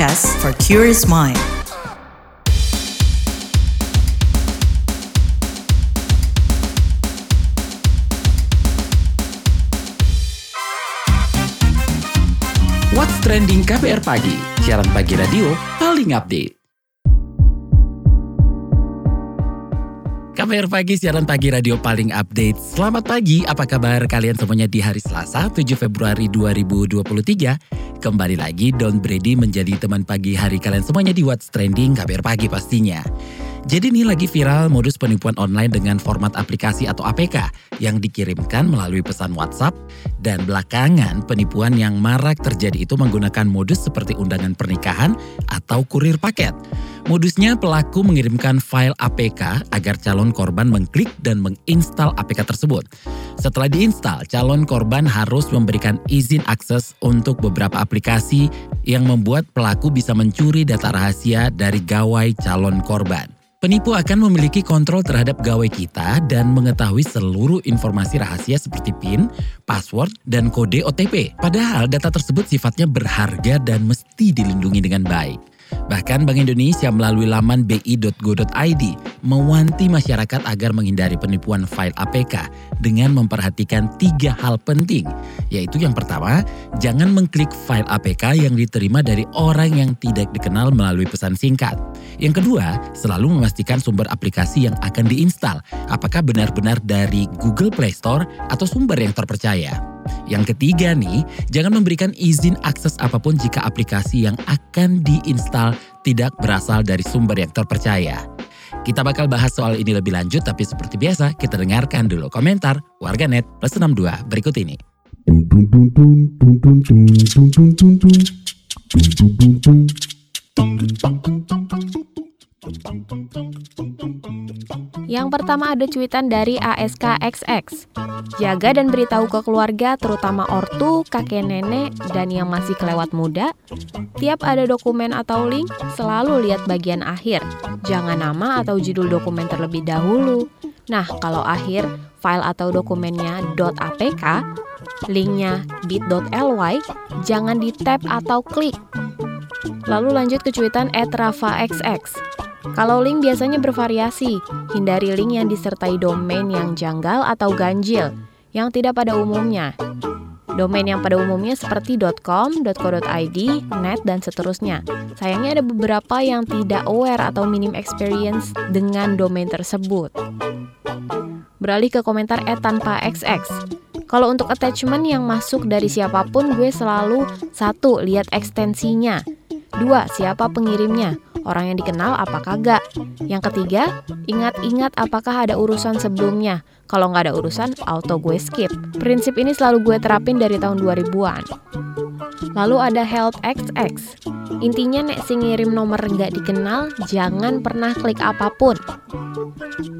podcast for curious mind. What's Trending KBR Pagi, siaran pagi radio paling update. KBR Pagi, siaran pagi radio paling update. Selamat pagi, apa kabar kalian semuanya di hari Selasa 7 Februari 2023? Kembali lagi Don Brady menjadi teman pagi hari kalian semuanya di What's Trending KBR Pagi pastinya. Jadi ini lagi viral modus penipuan online dengan format aplikasi atau APK yang dikirimkan melalui pesan WhatsApp dan belakangan penipuan yang marak terjadi itu menggunakan modus seperti undangan pernikahan atau kurir paket. Modusnya pelaku mengirimkan file APK agar calon korban mengklik dan menginstal APK tersebut. Setelah diinstal, calon korban harus memberikan izin akses untuk beberapa aplikasi yang membuat pelaku bisa mencuri data rahasia dari gawai calon korban. Penipu akan memiliki kontrol terhadap gawai kita dan mengetahui seluruh informasi rahasia seperti PIN, password, dan kode OTP. Padahal data tersebut sifatnya berharga dan mesti dilindungi dengan baik. Bahkan Bank Indonesia melalui laman bi.go.id mewanti masyarakat agar menghindari penipuan file APK dengan memperhatikan tiga hal penting, yaitu yang pertama, jangan mengklik file APK yang diterima dari orang yang tidak dikenal melalui pesan singkat. Yang kedua, selalu memastikan sumber aplikasi yang akan diinstal, apakah benar-benar dari Google Play Store atau sumber yang terpercaya. Yang ketiga nih, jangan memberikan izin akses apa pun jika aplikasi yang akan diinstal tidak berasal dari sumber yang terpercaya. Kita bakal bahas soal ini lebih lanjut, tapi seperti biasa kita dengarkan dulu komentar warganet plus 62 berikut ini. Yang pertama ada cuitan dari ASKXX. Jaga dan beritahu ke keluarga, terutama ortu, kakek nenek, dan yang masih kelewat muda. Tiap ada dokumen atau link, selalu lihat bagian akhir. Jangan nama atau judul dokumen terlebih dahulu. Nah, kalau akhir file atau dokumennya .apk, linknya bit.ly, jangan di tab atau klik. Lalu lanjut ke cuitan @rafaxx. Kalau link biasanya bervariasi, hindari link yang disertai domain yang janggal atau ganjil, yang tidak pada umumnya. Domain yang pada umumnya seperti .com, .co.id, net, dan seterusnya. Sayangnya ada beberapa yang tidak aware atau minim experience dengan domain tersebut. Beralih ke komentar e tanpa XX. Kalau untuk attachment yang masuk dari siapa pun, gue selalu satu lihat ekstensinya, dua siapa pengirimnya, orang yang dikenal apa kagak. Yang ketiga, ingat-ingat apakah ada urusan sebelumnya. Kalau nggak ada urusan, auto gue skip. Prinsip ini selalu gue terapin dari tahun 2000-an. Lalu ada help XX. Intinya nek si ngirim nomor nggak dikenal, jangan pernah klik apa pun.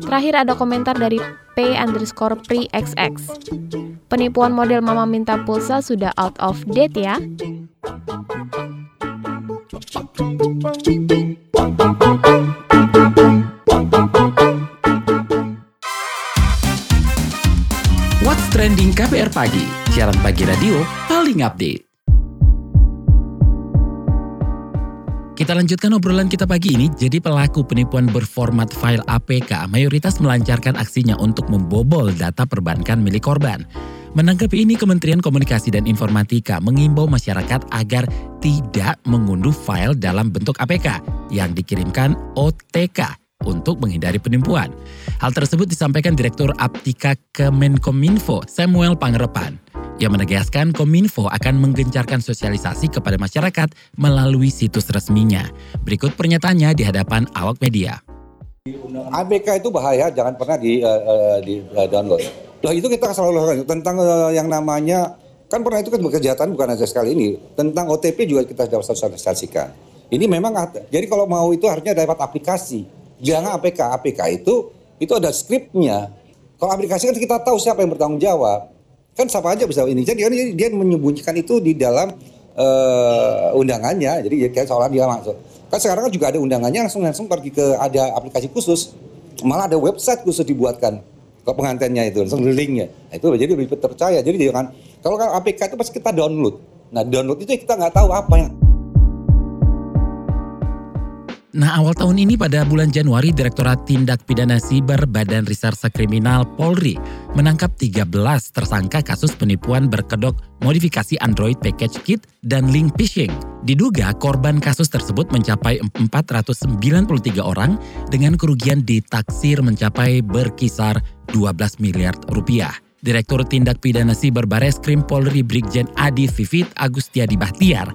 Terakhir ada komentar dari P underscore pre XX. Penipuan model mama minta pulsa sudah out of date ya. What's Trending KBR Pagi, siaran pagi radio paling update. Kita lanjutkan obrolan kita pagi ini. Jadi pelaku penipuan berformat file APK mayoritas melancarkan aksinya untuk membobol data perbankan milik korban. Menanggapi ini, Kementerian Komunikasi dan Informatika mengimbau masyarakat agar tidak mengunduh file dalam bentuk APK yang dikirimkan OTK untuk menghindari penipuan. Hal tersebut disampaikan Direktur Aptika Kemenkominfo Samuel Pangerepan. Ia menegaskan Kominfo akan menggencarkan sosialisasi kepada masyarakat melalui situs resminya. Berikut pernyataannya di hadapan awak media. APK itu bahaya, jangan pernah di, uh, di uh, download. Lah itu kita selalu lakukan tentang uh, yang namanya kan pernah itu kan kejahatan bukan aja sekali ini tentang OTP juga kita sudah sosialisasikan. Ini memang jadi kalau mau itu harusnya dapat aplikasi. Jangan APK. APK itu itu ada skripnya. Kalau aplikasi kan kita tahu siapa yang bertanggung jawab. Kan siapa aja bisa ini. Jadi kan dia menyembunyikan itu di dalam uh, undangannya. Jadi ya kayak seolah dia masuk. Kan sekarang kan juga ada undangannya langsung langsung pergi ke ada aplikasi khusus. Malah ada website khusus dibuatkan ke pengantinnya itu langsung linknya nah, itu jadi lebih terpercaya jadi jangan kalau kan APK itu pasti kita download. Nah download itu kita nggak tahu apa yang Nah, awal tahun ini pada bulan Januari, Direktorat Tindak Pidana Siber Badan Reserse Kriminal Polri menangkap 13 tersangka kasus penipuan berkedok modifikasi Android package kit dan link phishing. Diduga korban kasus tersebut mencapai 493 orang dengan kerugian ditaksir mencapai berkisar 12 miliar rupiah. Direktur Tindak Pidana Siber Bareskrim Polri Brigjen Adi Vivit Agustiadi Bahtiar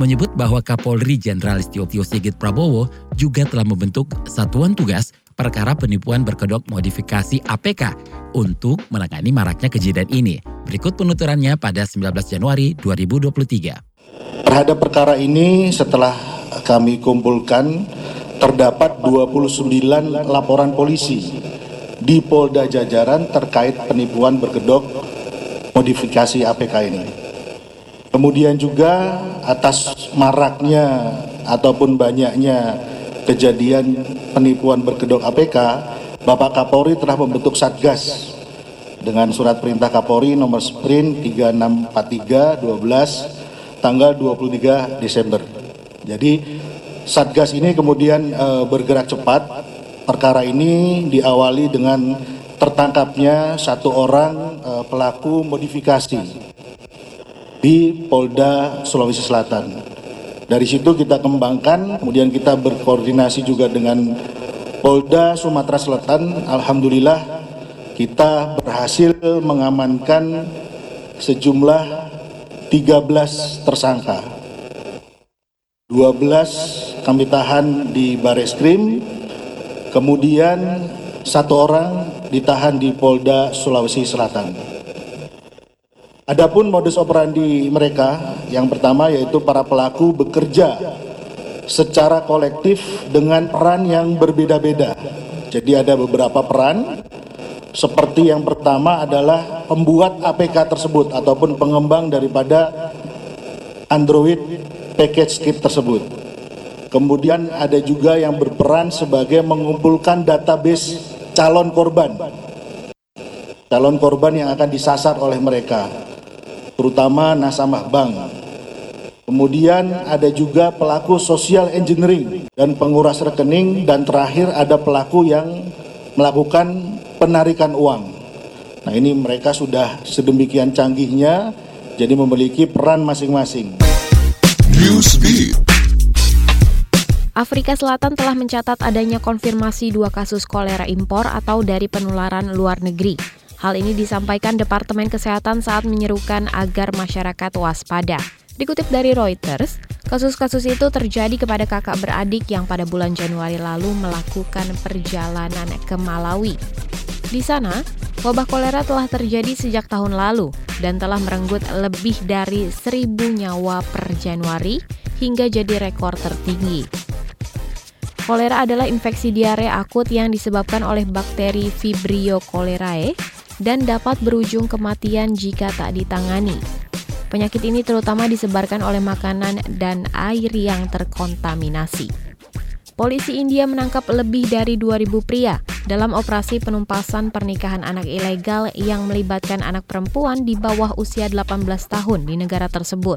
menyebut bahwa Kapolri Jenderal Istio Sigit Prabowo juga telah membentuk satuan tugas perkara penipuan berkedok modifikasi APK untuk menangani maraknya kejadian ini. Berikut penuturannya pada 19 Januari 2023. Terhadap perkara ini setelah kami kumpulkan terdapat 29 laporan polisi di Polda Jajaran terkait penipuan berkedok modifikasi APK ini. Kemudian juga atas maraknya ataupun banyaknya kejadian penipuan berkedok APK, Bapak Kapolri telah membentuk Satgas dengan surat perintah Kapolri nomor sprint 3643 12 tanggal 23 Desember. Jadi Satgas ini kemudian e, bergerak cepat. Perkara ini diawali dengan tertangkapnya satu orang e, pelaku modifikasi di Polda Sulawesi Selatan. Dari situ kita kembangkan, kemudian kita berkoordinasi juga dengan Polda Sumatera Selatan. Alhamdulillah kita berhasil mengamankan sejumlah 13 tersangka. 12 kami tahan di Bareskrim, kemudian satu orang ditahan di Polda Sulawesi Selatan. Adapun modus operandi mereka yang pertama yaitu para pelaku bekerja secara kolektif dengan peran yang berbeda-beda. Jadi ada beberapa peran seperti yang pertama adalah pembuat APK tersebut ataupun pengembang daripada Android package kit tersebut. Kemudian ada juga yang berperan sebagai mengumpulkan database calon korban. Calon korban yang akan disasar oleh mereka terutama nasabah bank. Kemudian ada juga pelaku social engineering dan penguras rekening dan terakhir ada pelaku yang melakukan penarikan uang. Nah ini mereka sudah sedemikian canggihnya jadi memiliki peran masing-masing. Afrika Selatan telah mencatat adanya konfirmasi dua kasus kolera impor atau dari penularan luar negeri. Hal ini disampaikan Departemen Kesehatan saat menyerukan agar masyarakat waspada. Dikutip dari Reuters, kasus-kasus itu terjadi kepada kakak beradik yang pada bulan Januari lalu melakukan perjalanan ke Malawi. Di sana, wabah kolera telah terjadi sejak tahun lalu dan telah merenggut lebih dari seribu nyawa per Januari hingga jadi rekor tertinggi. Kolera adalah infeksi diare akut yang disebabkan oleh bakteri Vibrio cholerae dan dapat berujung kematian jika tak ditangani. Penyakit ini terutama disebarkan oleh makanan dan air yang terkontaminasi. Polisi India menangkap lebih dari 2000 pria dalam operasi penumpasan pernikahan anak ilegal yang melibatkan anak perempuan di bawah usia 18 tahun di negara tersebut.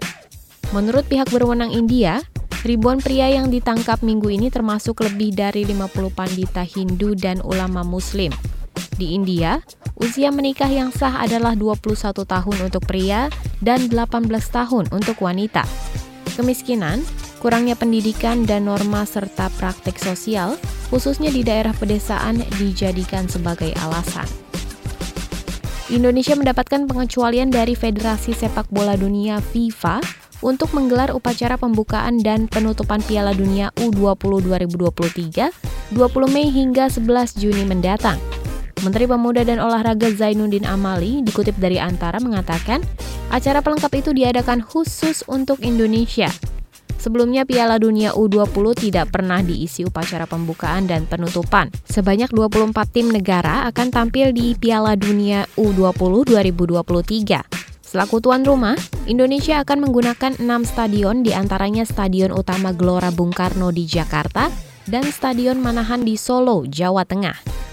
Menurut pihak berwenang India, ribuan pria yang ditangkap minggu ini termasuk lebih dari 50 pandita Hindu dan ulama muslim. Di India, Usia menikah yang sah adalah 21 tahun untuk pria dan 18 tahun untuk wanita. Kemiskinan, kurangnya pendidikan dan norma serta praktik sosial, khususnya di daerah pedesaan, dijadikan sebagai alasan. Indonesia mendapatkan pengecualian dari Federasi Sepak Bola Dunia FIFA untuk menggelar upacara pembukaan dan penutupan Piala Dunia U20 2023 20 Mei hingga 11 Juni mendatang. Menteri Pemuda dan Olahraga Zainuddin Amali dikutip dari Antara mengatakan, acara pelengkap itu diadakan khusus untuk Indonesia. Sebelumnya Piala Dunia U20 tidak pernah diisi upacara pembukaan dan penutupan. Sebanyak 24 tim negara akan tampil di Piala Dunia U20 2023. Selaku tuan rumah, Indonesia akan menggunakan enam stadion di antaranya Stadion Utama Gelora Bung Karno di Jakarta dan Stadion Manahan di Solo, Jawa Tengah.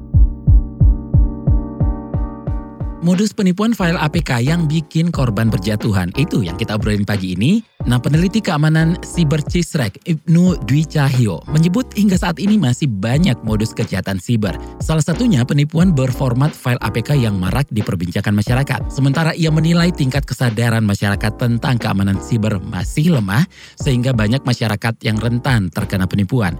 Modus penipuan file APK yang bikin korban berjatuhan itu yang kita obrolin pagi ini. Nah, peneliti keamanan siber Cisrek Ibnu Dwi Cahyo menyebut hingga saat ini masih banyak modus kejahatan siber. Salah satunya penipuan berformat file APK yang marak diperbincangkan masyarakat. Sementara ia menilai tingkat kesadaran masyarakat tentang keamanan siber masih lemah sehingga banyak masyarakat yang rentan terkena penipuan.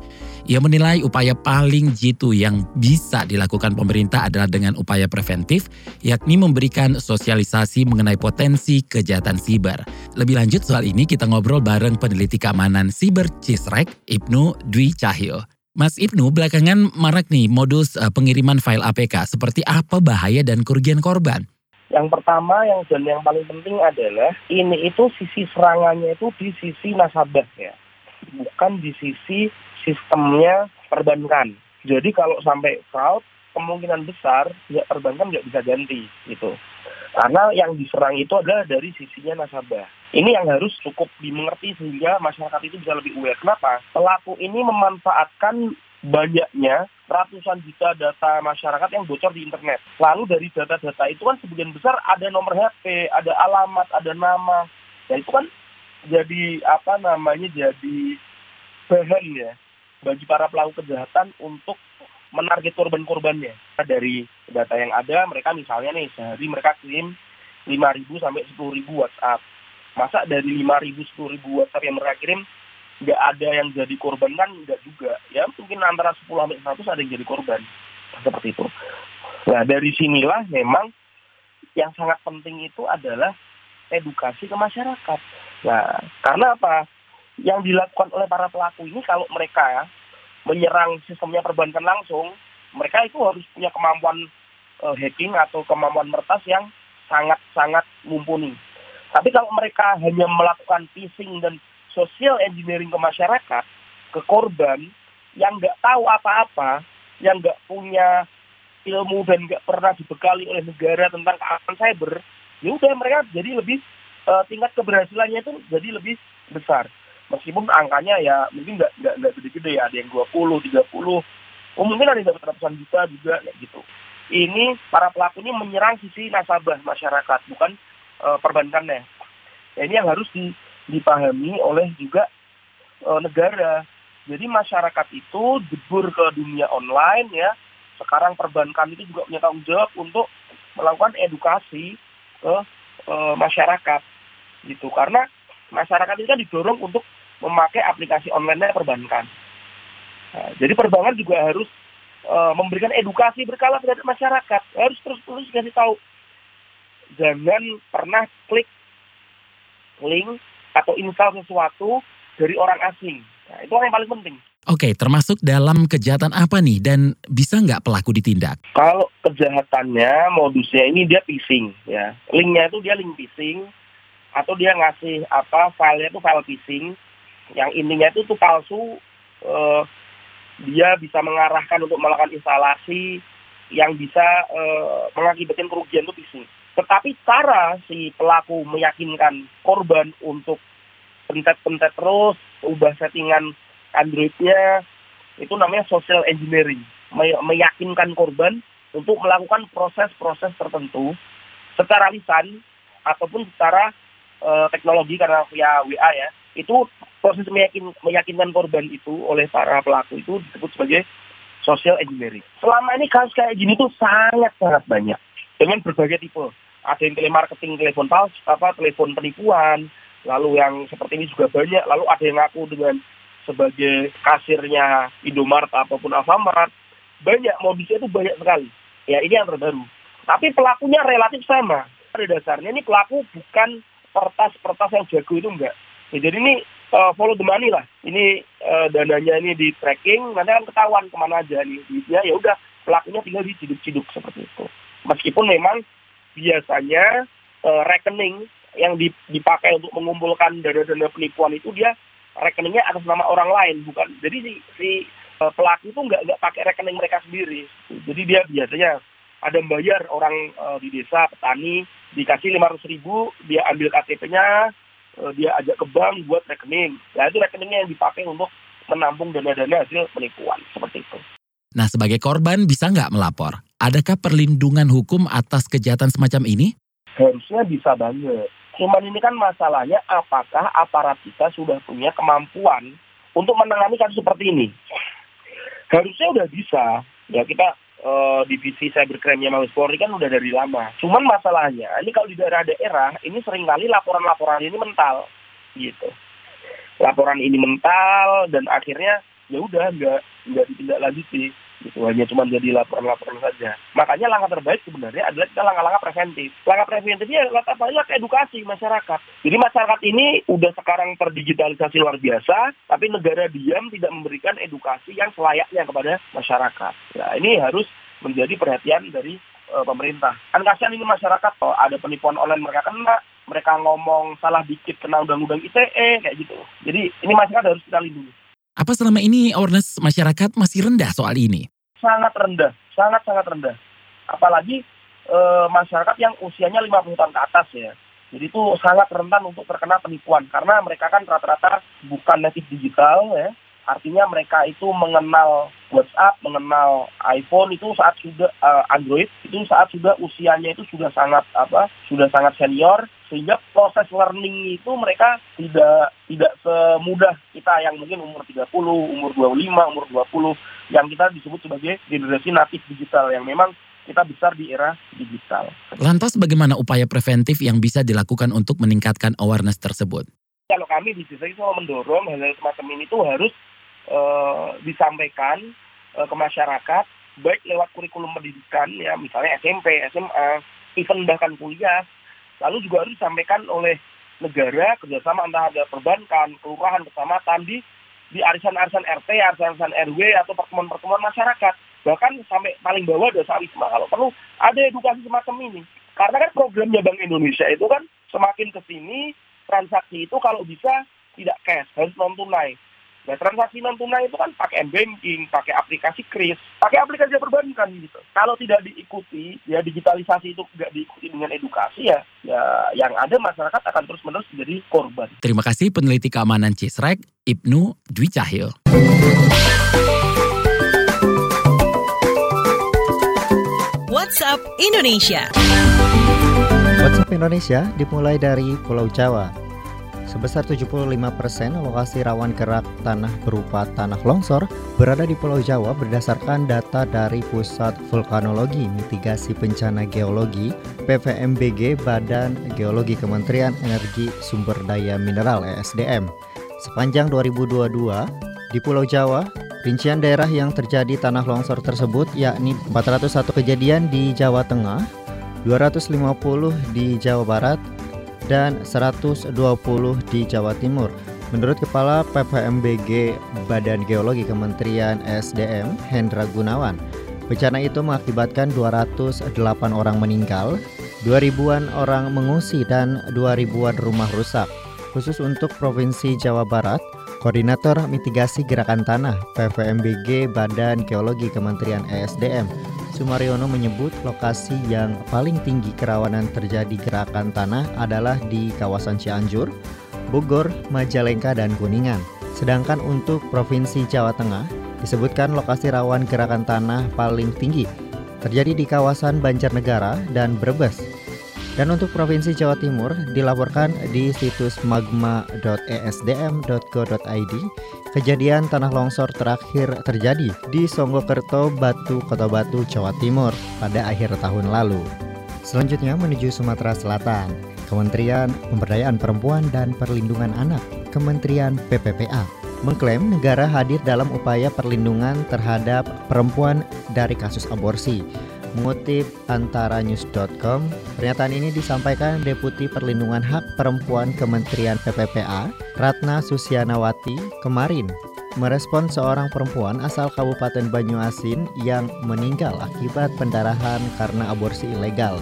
Ia menilai upaya paling jitu yang bisa dilakukan pemerintah adalah dengan upaya preventif, yakni memberikan sosialisasi mengenai potensi kejahatan siber. Lebih lanjut soal ini kita ngobrol bareng peneliti keamanan siber Cisrek, Ibnu Dwi Cahyo. Mas Ibnu, belakangan marak nih modus uh, pengiriman file APK. Seperti apa bahaya dan kerugian korban? Yang pertama yang dan yang paling penting adalah ini itu sisi serangannya itu di sisi nasabah ya, bukan di sisi sistemnya perbankan. Jadi kalau sampai fraud, kemungkinan besar ya perbankan nggak bisa ganti gitu. Karena yang diserang itu adalah dari sisinya nasabah. Ini yang harus cukup dimengerti sehingga masyarakat itu bisa lebih aware. Kenapa? Pelaku ini memanfaatkan banyaknya ratusan juta data masyarakat yang bocor di internet. Lalu dari data-data itu kan sebagian besar ada nomor HP, ada alamat, ada nama. Ya itu kan jadi apa namanya jadi bahan ya bagi para pelaku kejahatan untuk menarget korban-korbannya. Dari data yang ada, mereka misalnya nih sehari mereka kirim 5.000 sampai 10.000 WhatsApp. Masa dari 5.000 10.000 WhatsApp yang mereka kirim nggak ada yang jadi korban kan nggak juga. Ya mungkin antara 10 sampai 100 ada yang jadi korban. Seperti itu. Nah dari sinilah memang yang sangat penting itu adalah edukasi ke masyarakat. Nah karena apa? Yang dilakukan oleh para pelaku ini kalau mereka menyerang sistemnya perbankan langsung, mereka itu harus punya kemampuan uh, hacking atau kemampuan mertas yang sangat-sangat mumpuni. Tapi kalau mereka hanya melakukan phishing dan social engineering ke masyarakat, ke korban yang nggak tahu apa-apa, yang nggak punya ilmu dan nggak pernah dibekali oleh negara tentang keamanan cyber, ya udah mereka jadi lebih uh, tingkat keberhasilannya itu jadi lebih besar meskipun angkanya ya mungkin nggak nggak nggak gede-gede ya ada yang 20, 30, oh mungkin ada yang dapat ratusan juta juga ya gitu. Ini para pelaku ini menyerang sisi nasabah masyarakat bukan uh, perbankannya. Ya, ini yang harus di, dipahami oleh juga uh, negara. Jadi masyarakat itu jebur ke dunia online ya. Sekarang perbankan itu juga punya tanggung jawab untuk melakukan edukasi ke uh, masyarakat gitu karena masyarakat itu kan didorong untuk memakai aplikasi online perbankan. Nah, jadi perbankan juga harus uh, memberikan edukasi berkala terhadap masyarakat. Harus terus-terus kasih tahu. Jangan pernah klik link atau install sesuatu dari orang asing. Nah, itu yang paling penting. Oke, termasuk dalam kejahatan apa nih dan bisa nggak pelaku ditindak? Kalau kejahatannya modusnya ini dia phishing ya. Linknya itu dia link phishing atau dia ngasih apa filenya itu file phishing yang intinya itu tuh palsu uh, dia bisa mengarahkan untuk melakukan instalasi yang bisa uh, mengakibatkan kerugian itu bisnis. Tetapi cara si pelaku meyakinkan korban untuk pentet-pentet terus, ubah settingan Androidnya, itu namanya social engineering. meyakinkan korban untuk melakukan proses-proses tertentu secara lisan ataupun secara uh, teknologi karena via WA ya itu proses meyakin, meyakinkan korban itu oleh para pelaku itu disebut sebagai social engineering. Selama ini kasus kayak gini tuh sangat sangat banyak dengan berbagai tipe. Ada yang telemarketing, telepon palsu, apa telepon penipuan, lalu yang seperti ini juga banyak. Lalu ada yang ngaku dengan sebagai kasirnya Indomaret ataupun Alfamart. Banyak modusnya itu banyak sekali. Ya ini yang terbaru. Tapi pelakunya relatif sama. Pada dasarnya ini pelaku bukan pertas-pertas yang jago itu enggak Ya, jadi ini uh, follow the money lah. Ini uh, dananya ini di tracking, nanti kan ketahuan ke mana aja nih duitnya. Ya udah pelakunya tinggal diciduk-ciduk seperti itu. Meskipun memang biasanya uh, rekening yang dipakai untuk mengumpulkan dana-dana penipuan itu dia rekeningnya atas nama orang lain bukan jadi si, si pelaku itu nggak nggak pakai rekening mereka sendiri jadi dia biasanya ada bayar orang uh, di desa petani dikasih lima ratus ribu dia ambil KTP-nya dia ajak ke bank buat rekening. Nah itu rekeningnya yang dipakai untuk menampung dana-dana hasil penipuan seperti itu. Nah sebagai korban bisa nggak melapor? Adakah perlindungan hukum atas kejahatan semacam ini? Harusnya bisa banget. Cuman ini kan masalahnya apakah aparat kita sudah punya kemampuan untuk menangani kasus seperti ini. Harusnya udah bisa. Ya kita uh, divisi cybercrime-nya Mabes Polri kan udah dari lama. Cuman masalahnya ini kalau di daerah-daerah ini sering kali laporan-laporan ini mental gitu. Laporan ini mental dan akhirnya ya udah nggak nggak ditindaklanjuti gitu. Hanya cuma jadi laporan-laporan saja. Makanya langkah terbaik sebenarnya adalah kita langkah-langkah preventif. Langkah preventifnya adalah apa? Edukasi masyarakat. Jadi masyarakat ini udah sekarang terdigitalisasi luar biasa tapi negara diam tidak memberikan edukasi yang selayaknya kepada masyarakat. Nah ini harus menjadi perhatian dari uh, pemerintah. Kan kasihan ini masyarakat oh, ada penipuan online mereka kena mereka ngomong salah dikit kena undang-undang ITE kayak gitu. Jadi ini masyarakat harus kita lindungi apa selama ini awareness masyarakat masih rendah soal ini? Sangat rendah, sangat-sangat rendah. Apalagi e, masyarakat yang usianya 50 tahun ke atas ya. Jadi itu sangat rentan untuk terkena penipuan karena mereka kan rata-rata bukan native digital ya. Artinya mereka itu mengenal WhatsApp, mengenal iPhone itu saat sudah uh, Android itu saat sudah usianya itu sudah sangat apa? Sudah sangat senior sehingga proses learning itu mereka tidak tidak semudah kita yang mungkin umur 30, umur 25, umur 20 yang kita disebut sebagai generasi natif digital yang memang kita besar di era digital. Lantas bagaimana upaya preventif yang bisa dilakukan untuk meningkatkan awareness tersebut? Kalau kami di sini itu mendorong hal-hal semacam ini itu harus uh, disampaikan uh, ke masyarakat baik lewat kurikulum pendidikan ya misalnya SMP, SMA, even bahkan kuliah Lalu juga harus disampaikan oleh negara kerjasama antara perbankan, kelurahan, kecamatan di di arisan-arisan RT, arisan-arisan RW atau pertemuan-pertemuan masyarakat. Bahkan sampai paling bawah desa wisma kalau perlu ada edukasi semacam ini. Karena kan programnya Bank Indonesia itu kan semakin ke sini transaksi itu kalau bisa tidak cash, harus non tunai. Nah, transaksi non tunai itu kan pakai m-banking, pakai aplikasi kris, pakai aplikasi perbankan gitu. Kalau tidak diikuti, ya digitalisasi itu tidak diikuti dengan edukasi ya, ya yang ada masyarakat akan terus menerus menjadi korban. Terima kasih peneliti keamanan Cisrek, Ibnu Dwi Cahyo. WhatsApp Indonesia. WhatsApp Indonesia dimulai dari Pulau Jawa Sebesar 75% lokasi rawan gerak tanah berupa tanah longsor berada di Pulau Jawa berdasarkan data dari Pusat Vulkanologi Mitigasi Bencana Geologi PVMBG Badan Geologi Kementerian Energi Sumber Daya Mineral ESDM. Sepanjang 2022 di Pulau Jawa, rincian daerah yang terjadi tanah longsor tersebut yakni 401 kejadian di Jawa Tengah, 250 di Jawa Barat, dan 120 di Jawa Timur. Menurut Kepala PPMBG Badan Geologi Kementerian SDM Hendra Gunawan, bencana itu mengakibatkan 208 orang meninggal, 2000-an orang mengungsi dan 2000-an rumah rusak. Khusus untuk Provinsi Jawa Barat, Koordinator Mitigasi Gerakan Tanah PVMBG Badan Geologi Kementerian ESDM Sumaryono menyebut lokasi yang paling tinggi kerawanan terjadi gerakan tanah adalah di kawasan Cianjur, Bogor, Majalengka, dan Kuningan. Sedangkan untuk Provinsi Jawa Tengah, disebutkan lokasi rawan gerakan tanah paling tinggi terjadi di kawasan Banjarnegara dan Brebes. Dan untuk Provinsi Jawa Timur dilaporkan di situs magma.esdm.go.id kejadian tanah longsor terakhir terjadi di Songgokerto, Batu, Kota Batu, Jawa Timur pada akhir tahun lalu. Selanjutnya menuju Sumatera Selatan, Kementerian Pemberdayaan Perempuan dan Perlindungan Anak, Kementerian PPPA, mengklaim negara hadir dalam upaya perlindungan terhadap perempuan dari kasus aborsi. Mengutip antaranews.com, pernyataan ini disampaikan Deputi Perlindungan Hak Perempuan Kementerian PPPA, Ratna Susianawati, kemarin merespon seorang perempuan asal Kabupaten Banyuasin yang meninggal akibat pendarahan karena aborsi ilegal.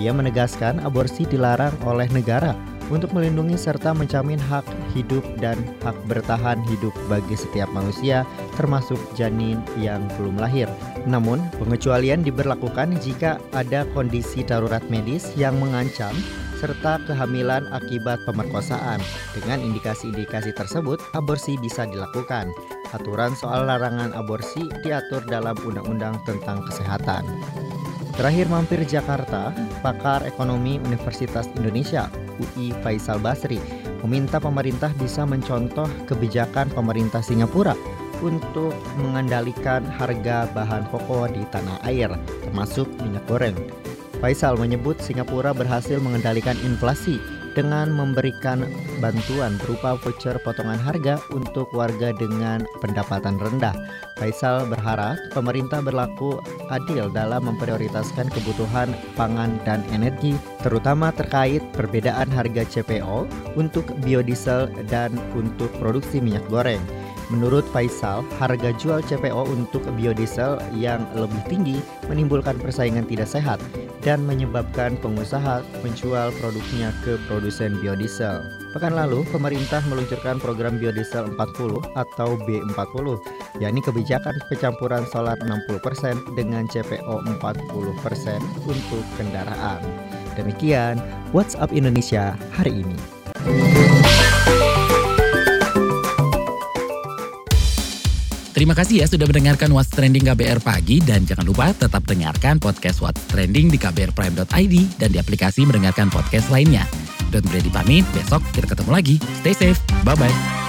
Ia menegaskan aborsi dilarang oleh negara untuk melindungi serta menjamin hak hidup dan hak bertahan hidup bagi setiap manusia, termasuk janin yang belum lahir. Namun, pengecualian diberlakukan jika ada kondisi darurat medis yang mengancam serta kehamilan akibat pemerkosaan. Dengan indikasi-indikasi tersebut, aborsi bisa dilakukan. Aturan soal larangan aborsi diatur dalam Undang-Undang tentang Kesehatan. Terakhir mampir Jakarta, pakar ekonomi Universitas Indonesia UI Faisal Basri meminta pemerintah bisa mencontoh kebijakan pemerintah Singapura untuk mengendalikan harga bahan pokok di tanah air, termasuk minyak goreng. Faisal menyebut Singapura berhasil mengendalikan inflasi dengan memberikan bantuan berupa voucher potongan harga untuk warga dengan pendapatan rendah. Faisal berharap pemerintah berlaku adil dalam memprioritaskan kebutuhan pangan dan energi, terutama terkait perbedaan harga CPO untuk biodiesel dan untuk produksi minyak goreng. Menurut Faisal, harga jual CPO untuk biodiesel yang lebih tinggi menimbulkan persaingan tidak sehat dan menyebabkan pengusaha menjual produknya ke produsen biodiesel. Pekan lalu, pemerintah meluncurkan program biodiesel 40 atau B40, yakni kebijakan pencampuran solar 60% dengan CPO 40% untuk kendaraan. Demikian WhatsApp Indonesia hari ini. Terima kasih ya sudah mendengarkan What's Trending KBR Pagi dan jangan lupa tetap dengarkan podcast What's Trending di kbrprime.id dan di aplikasi mendengarkan podcast lainnya. Don't Brady pamit, besok kita ketemu lagi. Stay safe, bye-bye.